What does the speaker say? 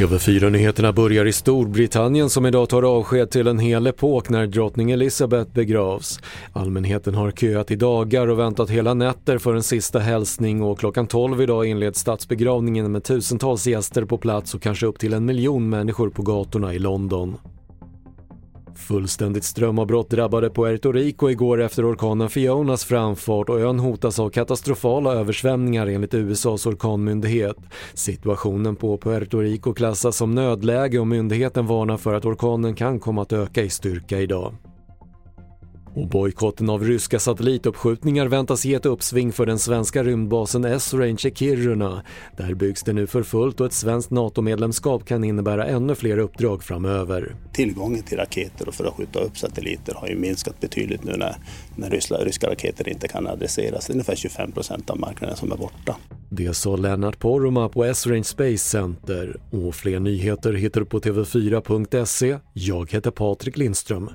TV4-nyheterna börjar i Storbritannien som idag tar avsked till en hel epok när drottning Elizabeth begravs. Allmänheten har köat i dagar och väntat hela nätter för en sista hälsning och klockan 12 idag inleds statsbegravningen med tusentals gäster på plats och kanske upp till en miljon människor på gatorna i London. Fullständigt strömavbrott drabbade Puerto Rico igår efter orkanen Fionas framfart och ön hotas av katastrofala översvämningar enligt USAs orkanmyndighet. Situationen på Puerto Rico klassas som nödläge och myndigheten varnar för att orkanen kan komma att öka i styrka idag. Och bojkotten av ryska satellituppskjutningar väntas ge ett uppsving för den svenska rymdbasen S-Range i Kiruna. Där byggs det nu för fullt och ett svenskt NATO-medlemskap kan innebära ännu fler uppdrag framöver. Tillgången till raketer och för att skjuta upp satelliter har ju minskat betydligt nu när, när ryska, ryska raketer inte kan adresseras. Det är ungefär 25 procent av marknaden som är borta. Det sa Lennart Poromaa på S-Range Space Center. Och fler nyheter hittar du på tv4.se. Jag heter Patrik Lindström.